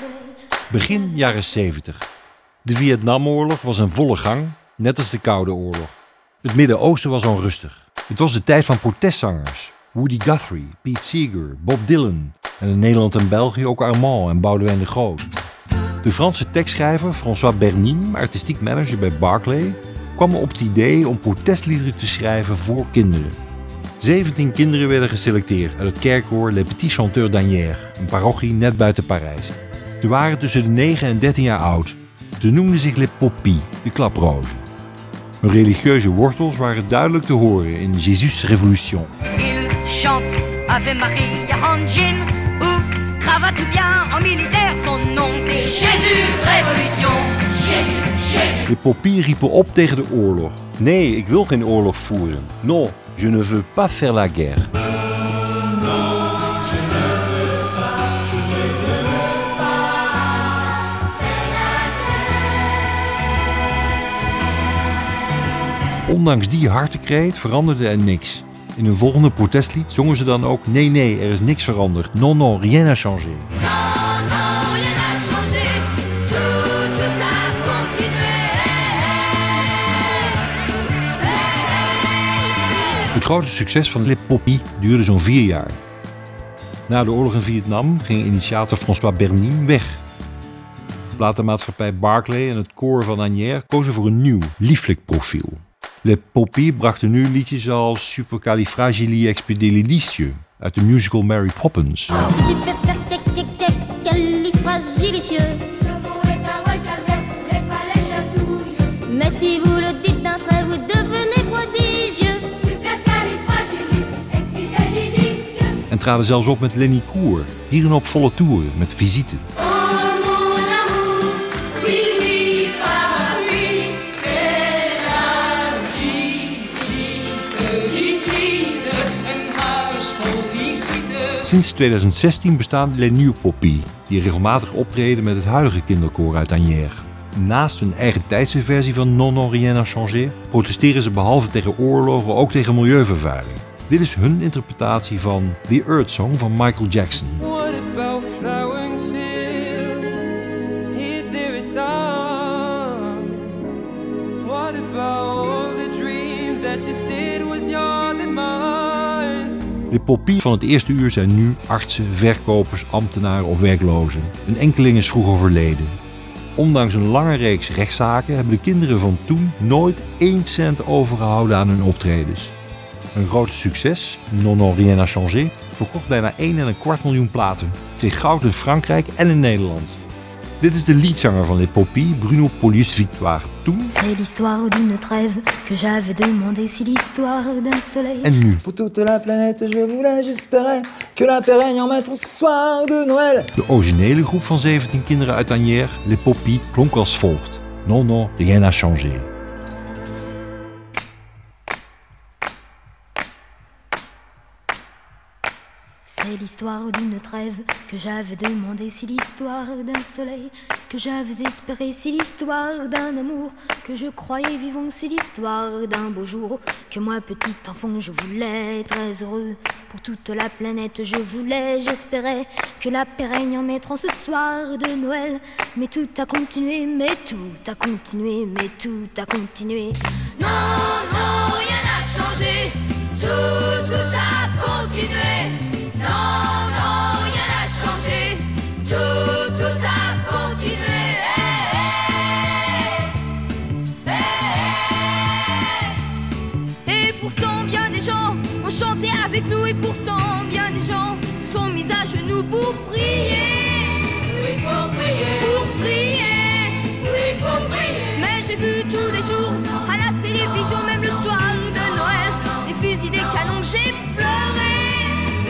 Soleil. Begin jaren 70. De Vietnamoorlog was in volle gang, net als de Koude Oorlog. Het Midden-Oosten was onrustig. Het was de tijd van protestzangers. Woody Guthrie, Pete Seeger, Bob Dylan en in Nederland en België ook Armand en Boudewijn de Groot. De Franse tekstschrijver François Bernin, artistiek manager bij Barclay, kwam op het idee om protestliederen te schrijven voor kinderen. 17 kinderen werden geselecteerd uit het kerkkoor Les Petits Chanteurs d'Anières, een parochie net buiten Parijs. Ze waren tussen de 9 en 13 jaar oud. Ze noemden zich Les Poppies, de klaprozen. Hun religieuze wortels waren duidelijk te horen in Jésus Révolution. Il chante Ave Maria en jean ou cravate ou bien en militaire. Son nom c'est Jésus Révolution. Jésus, Jésus. De Poppies riepen op tegen de oorlog. Nee, ik wil geen oorlog voeren. Non, je ne veux pas faire la guerre. Ondanks die hartekreet veranderde er niks. In hun volgende protestlied zongen ze dan ook: Nee, nee, er is niks veranderd. Non, non, rien n'a changé. Het grote succes van Les Poppies duurde zo'n vier jaar. Na de oorlog in Vietnam ging initiator François Bernin weg. De platenmaatschappij Barclay en het koor van Agnières kozen voor een nieuw, lieflijk profiel. Les Poppies brachten nu liedjes als Supercalifragilisticexpialidocious uit de musical Mary Poppins. Traden zelfs op met Lenny Koer, hierin op volle toeren met visite. Sinds 2016 bestaan Les Nieuw Poppies, die regelmatig optreden met het huidige kinderkoor uit Agnières. Naast hun eigen tijdse versie van Non Rien n'a Changé protesteren ze behalve tegen oorlogen ook tegen milieuvervuiling. Dit is hun interpretatie van The Earth Song van Michael Jackson. What about flowering field? Here there it's all. What about all the dreams that you said was yours and mine? De poppies van het eerste uur zijn nu artsen, verkopers, ambtenaren of werklozen. Een enkeling is vroeg overleden. Ondanks een lange reeks rechtszaken hebben de kinderen van toen nooit één cent overgehouden aan hun optredens. Een groot succes, Non Non Rien n'a Changé, verkocht bijna 1 en een kwart miljoen platen. Kreeg goud in Frankrijk en in Nederland. Dit is de liedzanger van Les Poppies, Bruno Polius Victoire. Toen C'est l'histoire d'une trêve que j'avais demandé, c'est l'histoire d'un soleil. en nu. Pour toute la planète, je voulais, j'espérais que la paix règne en maître ce soir de Noël. De originele groep van 17 kinderen uit Agnières, Les Poppies, klonk als volgt. Non, non, rien n'a changé. C'est l'histoire d'une trêve que j'avais demandé, c'est l'histoire d'un soleil que j'avais espéré, c'est l'histoire d'un amour que je croyais vivant, c'est l'histoire d'un beau jour que moi petit enfant je voulais très heureux pour toute la planète je voulais, j'espérais que la paix règne en mettant ce soir de Noël, mais tout a continué, mais tout a continué, mais tout a continué. Non, non, rien n'a changé. Tout, tout a continué. Pour prier, pour prier. pour prier. Oui, pour prier. Mais j'ai vu tous les jours à la télévision, même le soir de Noël, des fusils, des canons, j'ai pleuré,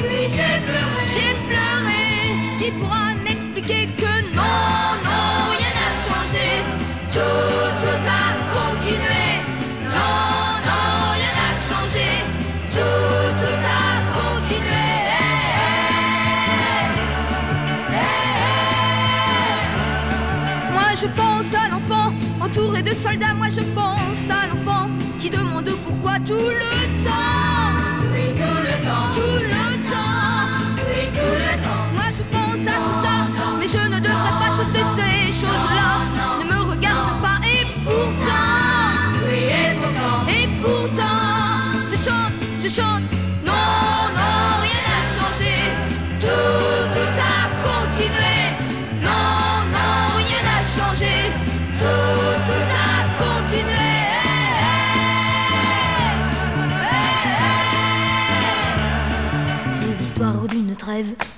Oui, j'ai pleuré. j'ai pleuré. je pense à l'enfant entouré de soldats. Moi, je pense à l'enfant qui demande pourquoi tout le temps. Oui, tout le temps. Tout le temps. Oui, tout le temps. Moi, je pense à tout ça, mais je ne devrais pas toutes ces choses-là. go.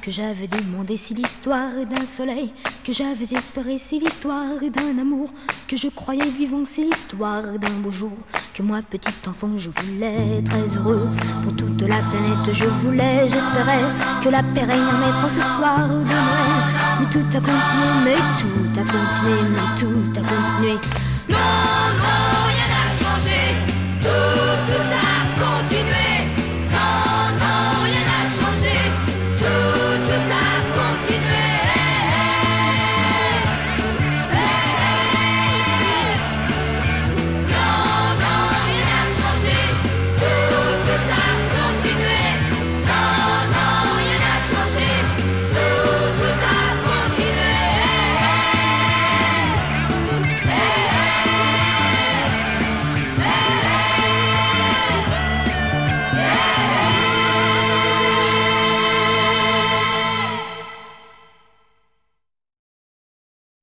Que j'avais demandé, si l'histoire d'un soleil que j'avais espéré, si l'histoire d'un amour que je croyais vivant, si l'histoire d'un beau jour que moi, petit enfant, je voulais très heureux pour toute la planète. Je voulais, j'espérais que la paix règne en ce soir de Noël. Mais tout a continué, mais tout a continué, mais tout a continué. Non